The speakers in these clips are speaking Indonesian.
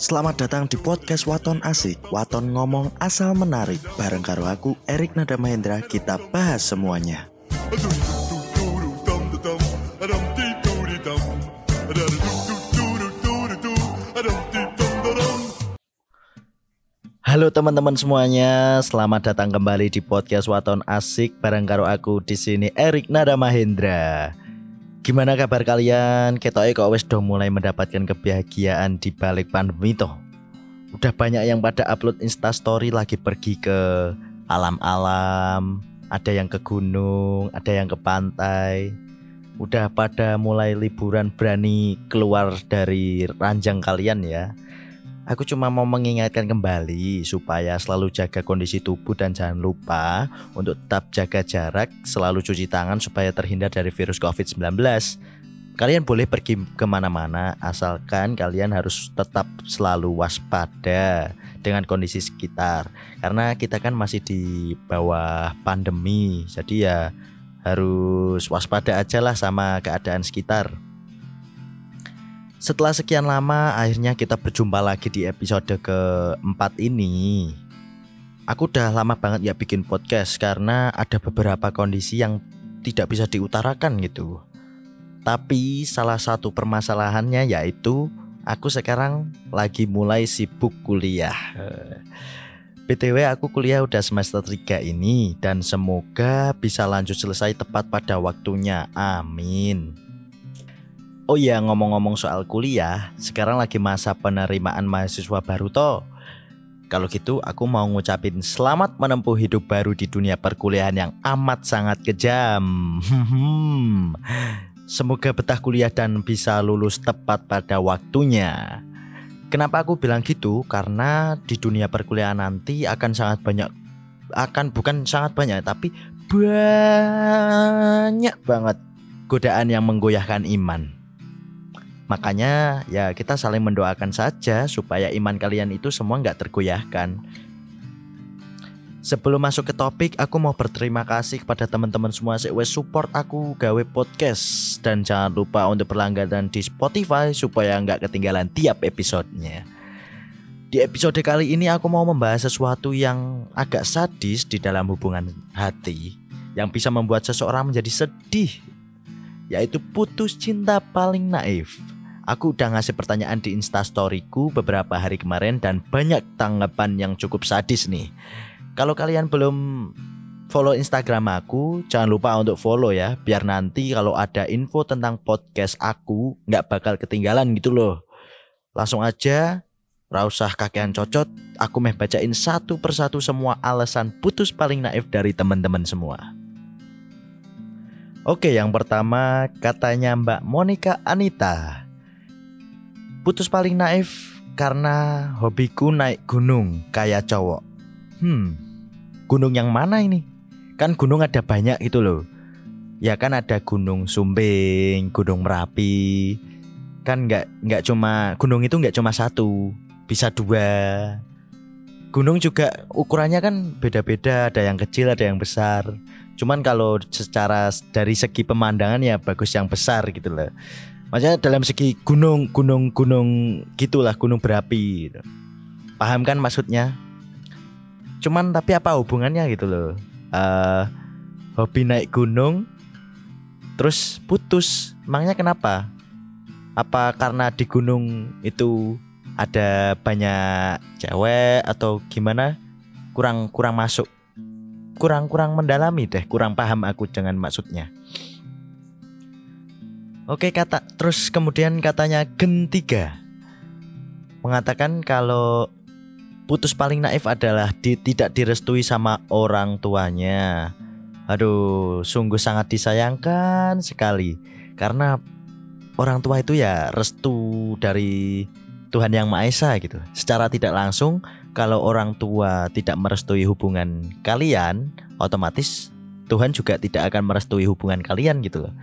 Selamat datang di podcast Waton Asik Waton ngomong asal menarik. Bareng karo aku Erik Nada Mahendra Kita bahas semuanya. Halo teman-teman semuanya, selamat datang kembali di podcast Waton Asik bareng karo aku di sini Erik Nada Mahendra. Gimana kabar kalian? Ketoke kok wes dong mulai mendapatkan kebahagiaan di balik pandemi toh. Udah banyak yang pada upload Insta story lagi pergi ke alam-alam, ada yang ke gunung, ada yang ke pantai. Udah pada mulai liburan berani keluar dari ranjang kalian ya. Aku cuma mau mengingatkan kembali supaya selalu jaga kondisi tubuh dan jangan lupa untuk tetap jaga jarak, selalu cuci tangan supaya terhindar dari virus COVID-19. Kalian boleh pergi ke mana-mana asalkan kalian harus tetap selalu waspada dengan kondisi sekitar. Karena kita kan masih di bawah pandemi, jadi ya harus waspada aja lah sama keadaan sekitar. Setelah sekian lama, akhirnya kita berjumpa lagi di episode keempat ini. Aku udah lama banget ya bikin podcast karena ada beberapa kondisi yang tidak bisa diutarakan gitu. Tapi salah satu permasalahannya yaitu aku sekarang lagi mulai sibuk kuliah. BTW aku kuliah udah semester 3 ini dan semoga bisa lanjut selesai tepat pada waktunya. Amin. Oh iya ngomong-ngomong soal kuliah, sekarang lagi masa penerimaan mahasiswa baru toh. Kalau gitu aku mau ngucapin selamat menempuh hidup baru di dunia perkuliahan yang amat sangat kejam. Semoga betah kuliah dan bisa lulus tepat pada waktunya. Kenapa aku bilang gitu? Karena di dunia perkuliahan nanti akan sangat banyak akan bukan sangat banyak tapi banyak banget godaan yang menggoyahkan iman. Makanya ya kita saling mendoakan saja supaya iman kalian itu semua nggak tergoyahkan. Sebelum masuk ke topik, aku mau berterima kasih kepada teman-teman semua wes support aku gawe podcast dan jangan lupa untuk berlangganan di Spotify supaya nggak ketinggalan tiap episodenya. Di episode kali ini aku mau membahas sesuatu yang agak sadis di dalam hubungan hati yang bisa membuat seseorang menjadi sedih, yaitu putus cinta paling naif. Aku udah ngasih pertanyaan di instastoryku beberapa hari kemarin dan banyak tanggapan yang cukup sadis nih. Kalau kalian belum follow Instagram aku, jangan lupa untuk follow ya, biar nanti kalau ada info tentang podcast aku nggak bakal ketinggalan gitu loh. Langsung aja, rausah kakean cocot, aku meh bacain satu persatu semua alasan putus paling naif dari teman-teman semua. Oke, yang pertama katanya Mbak Monica Anita. Putus paling naif karena hobiku naik gunung kayak cowok. Hmm, gunung yang mana ini? Kan gunung ada banyak itu loh. Ya kan ada gunung Sumbing, gunung Merapi. Kan nggak nggak cuma gunung itu nggak cuma satu, bisa dua. Gunung juga ukurannya kan beda-beda, ada yang kecil, ada yang besar. Cuman kalau secara dari segi pemandangan ya bagus yang besar gitu loh. Maksudnya dalam segi gunung, gunung, gunung gitulah gunung berapi. Gitu. Paham kan maksudnya? Cuman tapi apa hubungannya gitu loh? Uh, hobi naik gunung, terus putus. Emangnya kenapa? Apa karena di gunung itu ada banyak cewek atau gimana? Kurang kurang masuk, kurang kurang mendalami deh, kurang paham aku dengan maksudnya. Oke kata terus kemudian katanya Gen 3 mengatakan kalau putus paling naif adalah di, tidak direstui sama orang tuanya. Aduh, sungguh sangat disayangkan sekali karena orang tua itu ya restu dari Tuhan yang Maha Esa gitu. Secara tidak langsung kalau orang tua tidak merestui hubungan kalian, otomatis Tuhan juga tidak akan merestui hubungan kalian gitu loh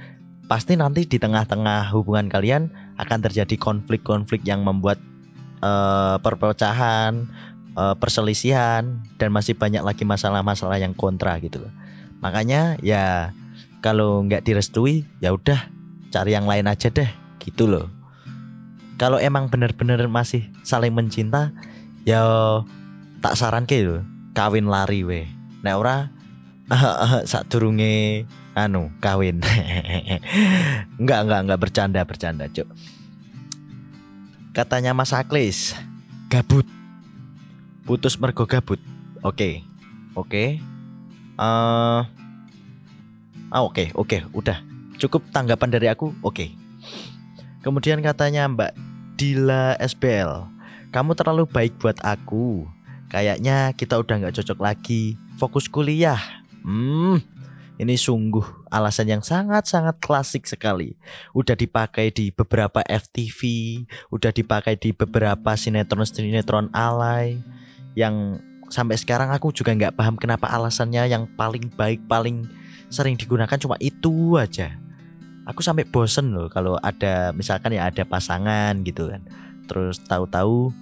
pasti nanti di tengah-tengah hubungan kalian akan terjadi konflik-konflik yang membuat uh, perpecahan, uh, perselisihan dan masih banyak lagi masalah-masalah yang kontra gitu loh. Makanya ya kalau nggak direstui ya udah cari yang lain aja deh gitu loh. kalau emang bener-bener masih saling mencinta ya tak saran ke kawin lari we nek ora saat turunge anu kawin. Enggak enggak enggak bercanda bercanda cuk. Katanya Mas Aklis gabut. Putus mergo gabut. Oke oke. Uh, ah oke oke udah. Cukup tanggapan dari aku oke. Okay. kemudian katanya Mbak Dila SBL kamu terlalu baik buat aku. Kayaknya kita udah nggak cocok lagi. Fokus kuliah. Hmm ini sungguh alasan yang sangat-sangat klasik sekali. Udah dipakai di beberapa FTV, udah dipakai di beberapa sinetron-sinetron alay yang sampai sekarang aku juga nggak paham kenapa alasannya yang paling baik, paling sering digunakan cuma itu aja. Aku sampai bosen loh kalau ada misalkan ya ada pasangan gitu kan. Terus tahu-tahu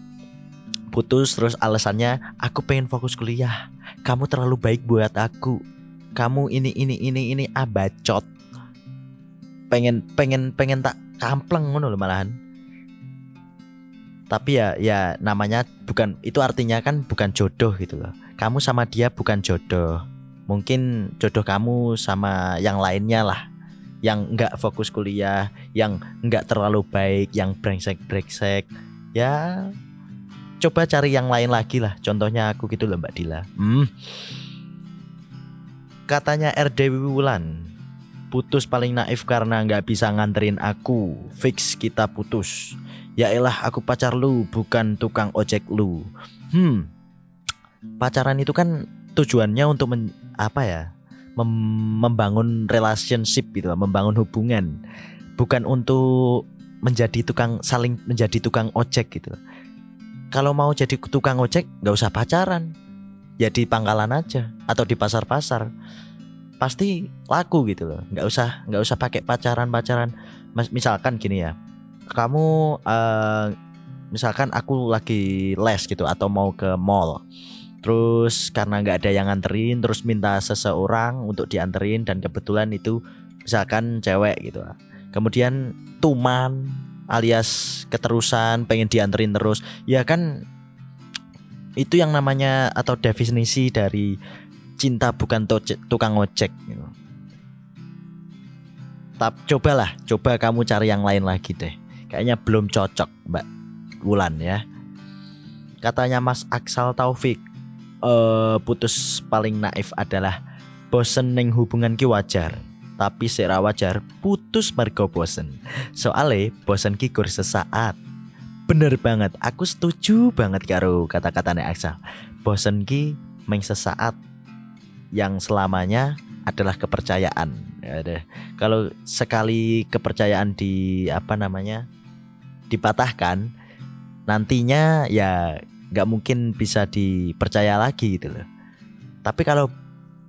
putus terus alasannya aku pengen fokus kuliah. Kamu terlalu baik buat aku kamu ini ini ini ini abacot pengen pengen pengen tak kampleng ngono loh malahan. Tapi ya ya namanya bukan itu artinya kan bukan jodoh gitu loh. Kamu sama dia bukan jodoh. Mungkin jodoh kamu sama yang lainnya lah. Yang nggak fokus kuliah yang nggak terlalu baik yang brengsek brengsek ya coba cari yang lain lagi lah. Contohnya aku gitu loh mbak Dila. Hmm Katanya RD Wulan Putus paling naif karena nggak bisa nganterin aku. Fix kita putus. Ya elah aku pacar lu bukan tukang ojek lu. Hmm. Pacaran itu kan tujuannya untuk men, apa ya? Mem, membangun relationship gitu membangun hubungan. Bukan untuk menjadi tukang saling menjadi tukang ojek gitu kalau mau jadi tukang ojek nggak usah pacaran ya di pangkalan aja atau di pasar-pasar. Pasti laku gitu loh. Nggak usah nggak usah pakai pacaran pacaran misalkan gini ya kamu uh, misalkan aku lagi les gitu atau mau ke mall. Terus karena nggak ada yang nganterin terus minta seseorang untuk dianterin dan kebetulan itu misalkan cewek gitu. Kemudian tuman alias keterusan pengen dianterin terus. Ya kan itu yang namanya atau definisi dari cinta bukan tukang ojek gitu. Tapi cobalah, coba kamu cari yang lain lagi deh. Kayaknya belum cocok, Mbak Wulan ya. Katanya Mas Aksal Taufik, uh, putus paling naif adalah bosen neng hubungan ki wajar. Tapi sera wajar putus mergo bosen. Soale bosen ki kur sesaat Bener banget, aku setuju banget karo kata-katanya Aksa. Bosen ki meng sesaat yang selamanya adalah kepercayaan. Ya Kalau sekali kepercayaan di apa namanya dipatahkan, nantinya ya nggak mungkin bisa dipercaya lagi gitu loh. Tapi kalau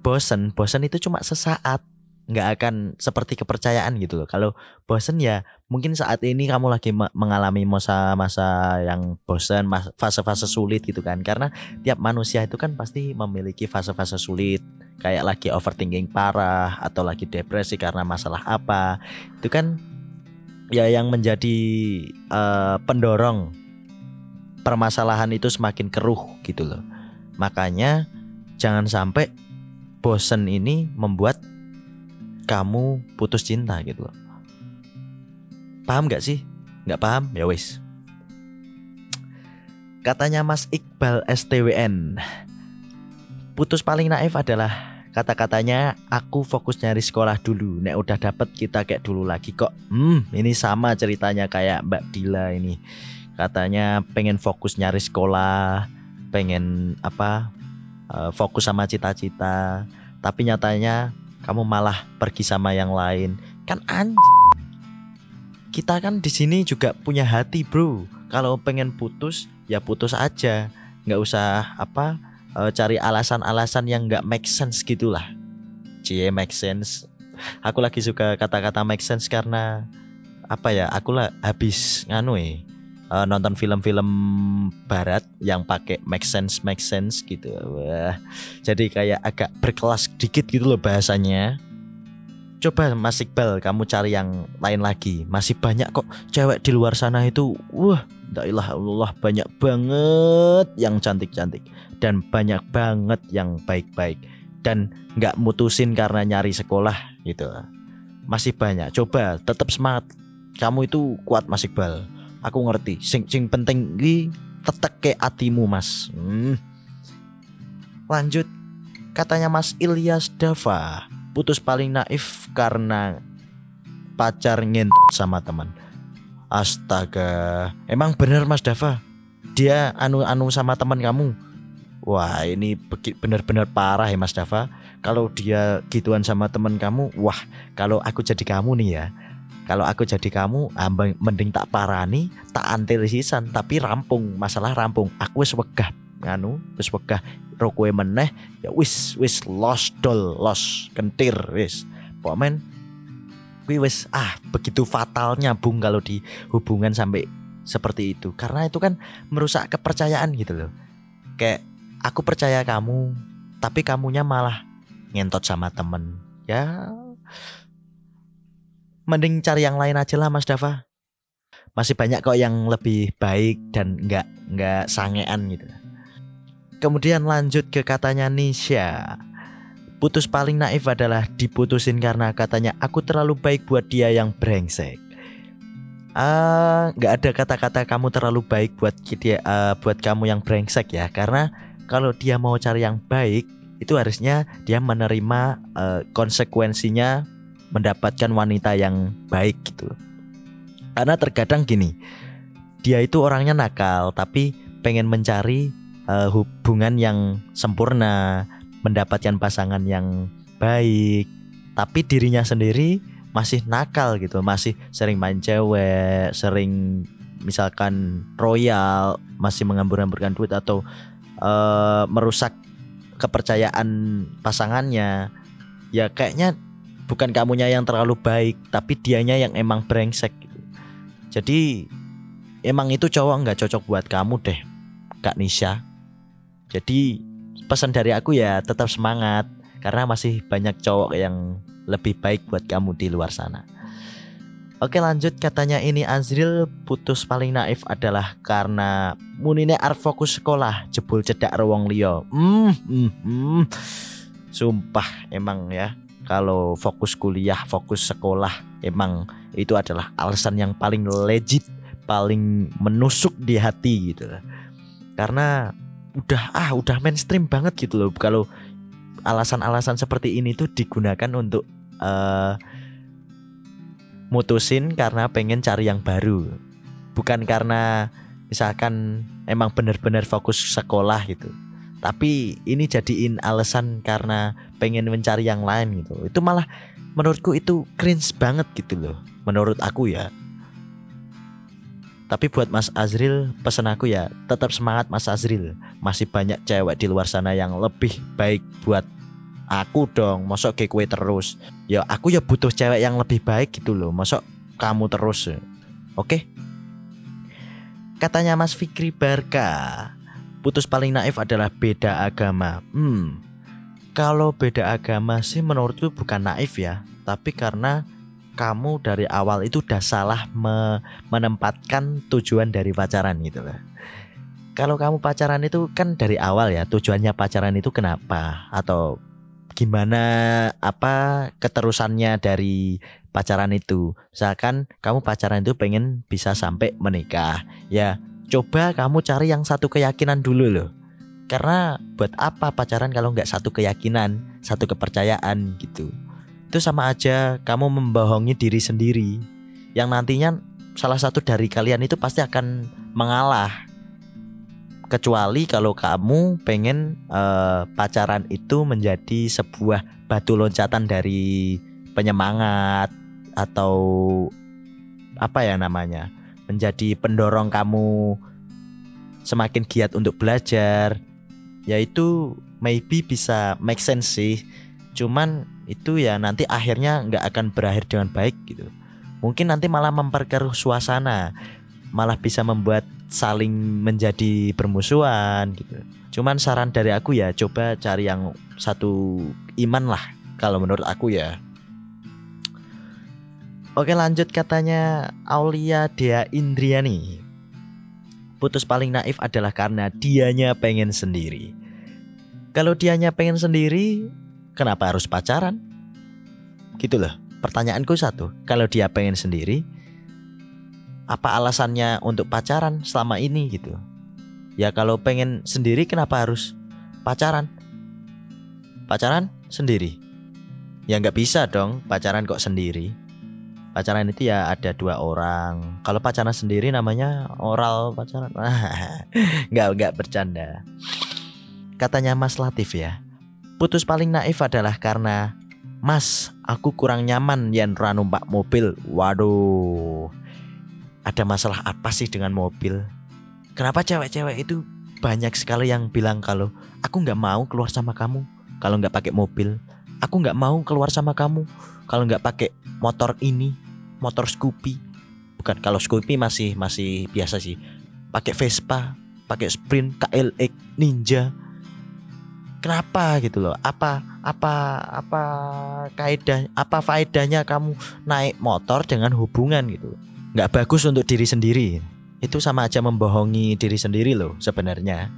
bosen, bosen itu cuma sesaat nggak akan seperti kepercayaan gitu loh. Kalau bosen ya mungkin saat ini kamu lagi mengalami masa-masa yang bosen, fase-fase sulit gitu kan. Karena tiap manusia itu kan pasti memiliki fase-fase sulit. Kayak lagi overthinking parah atau lagi depresi karena masalah apa. Itu kan ya yang menjadi uh, pendorong permasalahan itu semakin keruh gitu loh. Makanya jangan sampai bosen ini membuat kamu putus cinta gitu loh. Paham gak sih? Gak paham? Ya wis. Katanya Mas Iqbal STWN. Putus paling naif adalah kata-katanya aku fokus nyari sekolah dulu. Nek udah dapet kita kayak dulu lagi kok. Hmm, ini sama ceritanya kayak Mbak Dila ini. Katanya pengen fokus nyari sekolah, pengen apa? Uh, fokus sama cita-cita. Tapi nyatanya kamu malah pergi sama yang lain. Kan anjing kita kan di sini juga punya hati bro. Kalau pengen putus ya putus aja. Nggak usah apa e, cari alasan-alasan yang nggak make sense gitulah. Cie make sense. Aku lagi suka kata-kata make sense karena apa ya aku lah habis nganu eh uh, nonton film-film barat yang pakai make sense make sense gitu. Wah jadi kayak agak berkelas dikit gitu loh bahasanya. Coba Mas Iqbal kamu cari yang lain lagi. Masih banyak kok cewek di luar sana itu. Wah ilah Allah banyak banget yang cantik-cantik. Dan banyak banget yang baik-baik. Dan nggak mutusin karena nyari sekolah gitu. Masih banyak. Coba tetap semangat. Kamu itu kuat Mas Iqbal aku ngerti. Sing sing penting tetek ke atimu Mas. Hmm. lanjut. Katanya Mas Ilyas Dava putus paling naif karena pacar ngentot sama teman. Astaga. Emang bener Mas Dava? Dia anu-anu sama teman kamu? Wah ini benar-benar parah ya Mas Dava. Kalau dia gituan sama temen kamu Wah kalau aku jadi kamu nih ya Kalau aku jadi kamu ah, Mending tak parani Tak antir sisan Tapi rampung. Masalah rampung. Aku wis wegah Nganu Wis wegah Rokwe meneh Ya wis Wis lost dol Lost Kentir Wis. Pokoknya Wih wis ah begitu fatalnya bung kalau di hubungan sampai seperti itu. Karena itu kan merusak kepercayaan gitu loh. Kayak aku percaya kamu tapi kamunya malah ngentot sama temen. Ya mending cari yang lain aja lah Mas Dava. Masih banyak kok yang lebih baik dan nggak nggak sangean gitu. Kemudian lanjut ke katanya Nisha. Putus paling naif adalah diputusin karena katanya aku terlalu baik buat dia yang brengsek. Ah nggak ada kata-kata kamu terlalu baik buat dia uh, buat kamu yang brengsek ya. Karena kalau dia mau cari yang baik itu harusnya dia menerima uh, konsekuensinya mendapatkan wanita yang baik gitu karena terkadang gini dia itu orangnya nakal tapi pengen mencari uh, hubungan yang sempurna mendapatkan pasangan yang baik tapi dirinya sendiri masih nakal gitu masih sering main cewek sering misalkan royal masih mengambur-amburkan duit atau uh, merusak kepercayaan pasangannya. Ya kayaknya bukan kamunya yang terlalu baik tapi dianya yang emang brengsek gitu. jadi emang itu cowok nggak cocok buat kamu deh kak Nisha jadi pesan dari aku ya tetap semangat karena masih banyak cowok yang lebih baik buat kamu di luar sana Oke lanjut katanya ini Azril putus paling naif adalah karena munine arep fokus sekolah jebul cedak ruang liyo. Hmm, hmm, hmm. Sumpah emang ya kalau fokus kuliah, fokus sekolah emang itu adalah alasan yang paling legit, paling menusuk di hati gitu. Karena udah ah udah mainstream banget gitu loh. Kalau alasan-alasan seperti ini tuh digunakan untuk uh, mutusin karena pengen cari yang baru. Bukan karena misalkan emang bener-bener fokus sekolah gitu. Tapi ini jadiin alasan karena pengen mencari yang lain gitu. Itu malah menurutku itu cringe banget gitu loh menurut aku ya. Tapi buat Mas Azril pesan aku ya tetap semangat Mas Azril. Masih banyak cewek di luar sana yang lebih baik buat aku dong. Masuk ke kue terus. Ya aku ya butuh cewek yang lebih baik gitu loh. Masuk kamu terus. Oke? Katanya Mas Fikri Barka putus paling naif adalah beda agama. Hmm kalau beda agama sih menurutku bukan naif ya tapi karena kamu dari awal itu udah salah me menempatkan tujuan dari pacaran gitu loh kalau kamu pacaran itu kan dari awal ya tujuannya pacaran itu kenapa atau gimana apa keterusannya dari pacaran itu. Misalkan kamu pacaran itu pengen bisa sampai menikah. Ya, coba kamu cari yang satu keyakinan dulu loh. Karena buat apa pacaran kalau nggak satu keyakinan, satu kepercayaan gitu. Itu sama aja kamu membohongi diri sendiri. Yang nantinya salah satu dari kalian itu pasti akan mengalah kecuali kalau kamu pengen uh, pacaran itu menjadi sebuah batu loncatan dari penyemangat atau apa ya namanya menjadi pendorong kamu semakin giat untuk belajar yaitu maybe bisa make sense sih cuman itu ya nanti akhirnya nggak akan berakhir dengan baik gitu mungkin nanti malah memperkeruh suasana malah bisa membuat saling menjadi bermusuhan gitu. Cuman saran dari aku ya coba cari yang satu iman lah kalau menurut aku ya. Oke lanjut katanya Aulia Dea Indriani Putus paling naif adalah karena dianya pengen sendiri. Kalau dianya pengen sendiri Kenapa harus pacaran? Gitu loh Pertanyaanku satu. Kalau dia pengen sendiri Apa alasannya untuk pacaran selama ini gitu? Ya kalau pengen sendiri kenapa harus pacaran? Pacaran sendiri? Ya nggak bisa dong pacaran kok sendiri pacaran itu ya ada dua orang. Kalau pacaran sendiri namanya oral pacaran. Nggak nggak bercanda. Katanya Mas Latif ya putus paling naif adalah karena Mas aku kurang nyaman yang numpak mobil waduh. Ada masalah apa sih dengan mobil? Kenapa cewek-cewek itu banyak sekali yang bilang kalau aku nggak mau keluar sama kamu kalau nggak pakai mobil. Aku nggak mau keluar sama kamu kalau nggak pakai motor ini motor Scoopy. Bukan kalau Scoopy masih masih biasa sih. Pakai Vespa pakai Sprint KLX Ninja. Kenapa gitu loh? Apa apa apa kaidah apa faedahnya kamu naik motor dengan hubungan gitu? Nggak bagus untuk diri sendiri. Itu sama aja membohongi diri sendiri loh sebenarnya.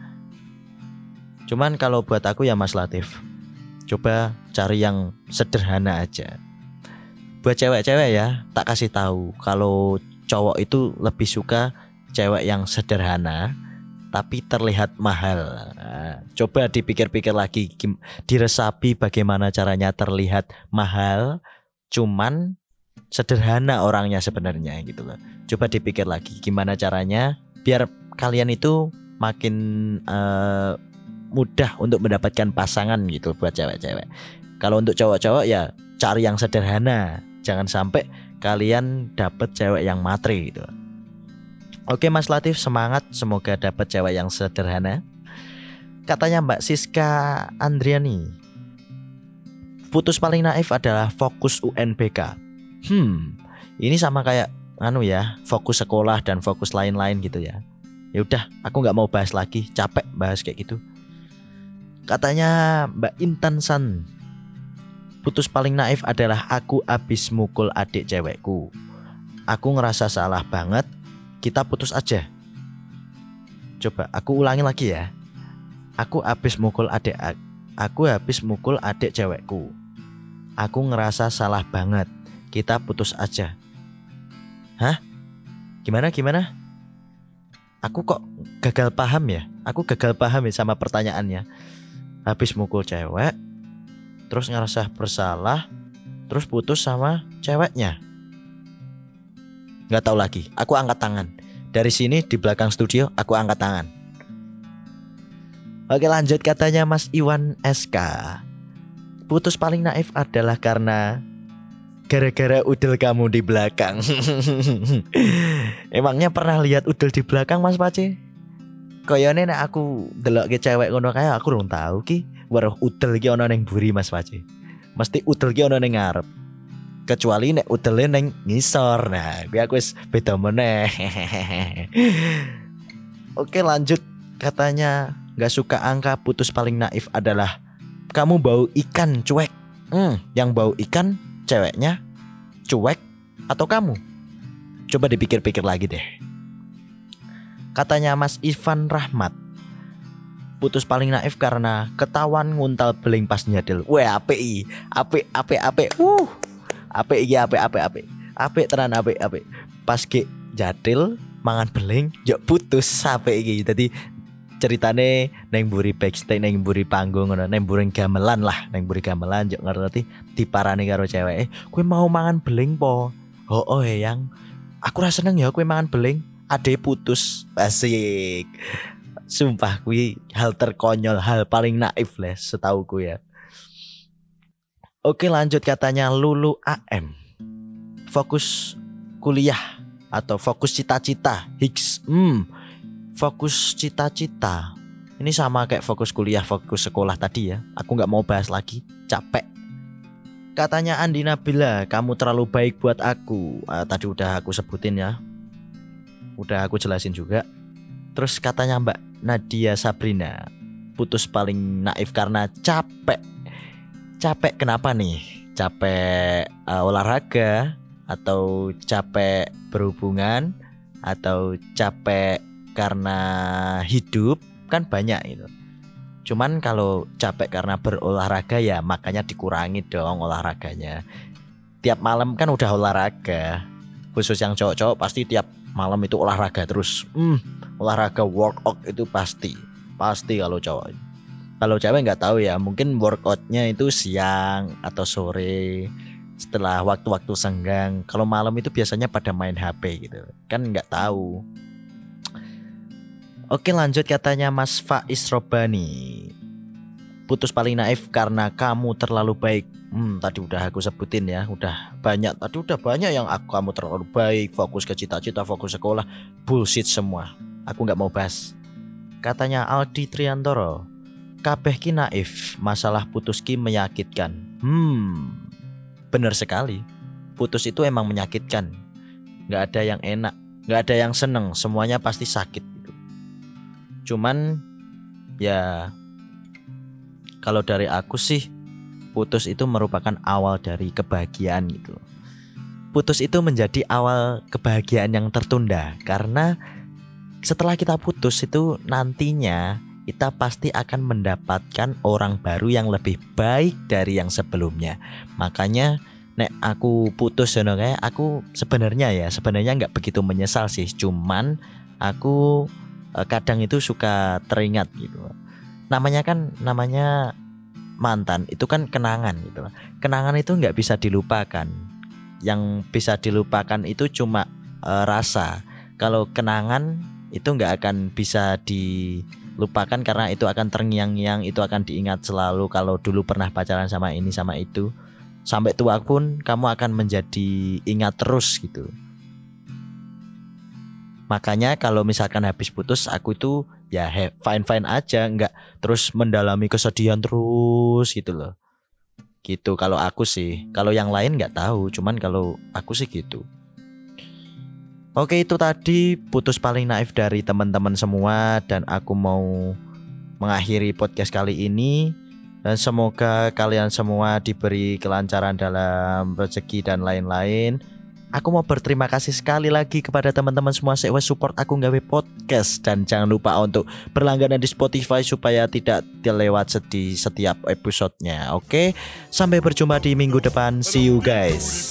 Cuman kalau buat aku ya Mas Latif coba cari yang sederhana aja buat cewek-cewek ya tak kasih tahu kalau cowok itu lebih suka cewek yang sederhana tapi terlihat mahal. Nah, coba dipikir-pikir lagi, diresapi bagaimana caranya terlihat mahal, cuman sederhana orangnya sebenarnya gitu loh. Coba dipikir lagi gimana caranya biar kalian itu makin uh, mudah untuk mendapatkan pasangan gitu buat cewek-cewek. Kalau untuk cowok-cowok ya cari yang sederhana, jangan sampai kalian dapet cewek yang matri gitu. Oke Mas Latif semangat semoga dapet cewek yang sederhana. Katanya Mbak Siska Andriani. Putus paling naif adalah fokus UNBK. Hmm, ini sama kayak anu ya, fokus sekolah dan fokus lain-lain gitu ya. Ya udah, aku nggak mau bahas lagi, capek bahas kayak gitu. Katanya Mbak Intan San putus paling naif adalah aku abis mukul adik cewekku. Aku ngerasa salah banget, kita putus aja. Coba aku ulangi lagi ya. Aku abis mukul adik aku habis mukul adik cewekku. Aku ngerasa salah banget. Kita putus aja. Hah? Gimana gimana? Aku kok gagal paham ya? Aku gagal paham ya sama pertanyaannya. Habis mukul cewek, terus ngerasa bersalah, terus putus sama ceweknya. Gak tahu lagi, aku angkat tangan. Dari sini di belakang studio aku angkat tangan. Oke lanjut katanya Mas Iwan SK. Putus paling naif adalah karena gara-gara udel kamu di belakang. Emangnya pernah lihat udel di belakang Mas Pace? Koyone nek aku delok ke cewek ngono kayak aku belum tahu ki weruh udel iki ana ning buri Mas Paci. Mesti udel ki ana ning ngarep. Kecuali nek udele ning ngisor. Nah, kuwi aku wis beda meneh. Oke, lanjut. Katanya nggak suka angka putus paling naif adalah kamu bau ikan cuek. Hmm, yang bau ikan ceweknya cuek atau kamu? Coba dipikir-pikir lagi deh. Katanya Mas Ivan Rahmat, putus paling naif karena ketahuan nguntal beling pas nyadil. Wah, API, apik apik apik. Uh. Apik iki apik apik apik. Apik tenan apik apik. Pas ke jadil mangan beling yo putus apik iki. Dadi ceritane neng buri backstage neng buri panggung neng buri gamelan lah neng buri gamelan yo ngerti diparani karo cewek eh kue mau mangan beling po oh oh yang aku rasa seneng ya kue mangan beling ade putus asik Sumpah kui hal terkonyol, hal paling naif lah ku ya. Oke lanjut katanya Lulu AM. Fokus kuliah atau fokus cita-cita Higgs. Hmm, fokus cita-cita. Ini sama kayak fokus kuliah, fokus sekolah tadi ya. Aku nggak mau bahas lagi, capek. Katanya Andi Nabila, kamu terlalu baik buat aku. Uh, tadi udah aku sebutin ya. Udah aku jelasin juga. Terus katanya Mbak Nadia Sabrina putus paling naif karena capek. Capek kenapa nih? Capek uh, olahraga atau capek berhubungan atau capek karena hidup kan banyak itu. Cuman kalau capek karena berolahraga ya makanya dikurangi dong olahraganya. Tiap malam kan udah olahraga. Khusus yang cowok-cowok pasti tiap malam itu olahraga terus. Hmm, olahraga workout itu pasti. Pasti kalau cowok. Kalau cewek nggak tahu ya, mungkin workoutnya itu siang atau sore setelah waktu-waktu senggang. Kalau malam itu biasanya pada main HP gitu. Kan nggak tahu. Oke lanjut katanya Mas Faiz Robani Putus paling naif karena kamu terlalu baik Hmm tadi udah aku sebutin ya Udah banyak Tadi udah banyak yang aku kamu terlalu baik Fokus ke cita-cita Fokus sekolah Bullshit semua Aku nggak mau bahas. Katanya Aldi Triantoro Kabeh ki naif Masalah putus ki menyakitkan. Hmm Bener sekali. Putus itu emang menyakitkan. Gak ada yang enak Gak ada yang seneng Semuanya pasti sakit cuman ya kalau dari aku sih putus itu merupakan awal dari kebahagiaan gitu. Putus itu menjadi awal kebahagiaan yang tertunda karena setelah kita putus itu nantinya kita pasti akan mendapatkan orang baru yang lebih baik dari yang sebelumnya. Makanya nek aku putus ya kayak aku sebenarnya ya sebenarnya nggak begitu menyesal sih. Cuman aku Eh, kadang itu suka teringat gitu. Namanya kan namanya mantan itu kan kenangan gitu. Kenangan itu nggak bisa dilupakan. Yang bisa dilupakan itu cuma e, rasa. Kalau kenangan itu nggak akan bisa dilupakan karena itu akan terngiang-ngiang itu akan diingat selalu kalau dulu pernah pacaran sama ini sama itu sampai tua pun kamu akan menjadi ingat terus gitu Makanya kalau misalkan habis putus aku itu ya fine fine aja, nggak terus mendalami kesedihan terus gitu loh. Gitu kalau aku sih. Kalau yang lain nggak tahu, cuman kalau aku sih gitu. Oke itu tadi putus paling naif dari teman-teman semua dan aku mau mengakhiri podcast kali ini dan semoga kalian semua diberi kelancaran dalam rezeki dan lain-lain. Aku mau berterima kasih sekali lagi kepada teman-teman semua sewa support aku nggawe podcast dan jangan lupa untuk berlangganan di Spotify supaya tidak terlewat di setiap episodenya. Oke, sampai berjumpa di minggu depan. See you guys.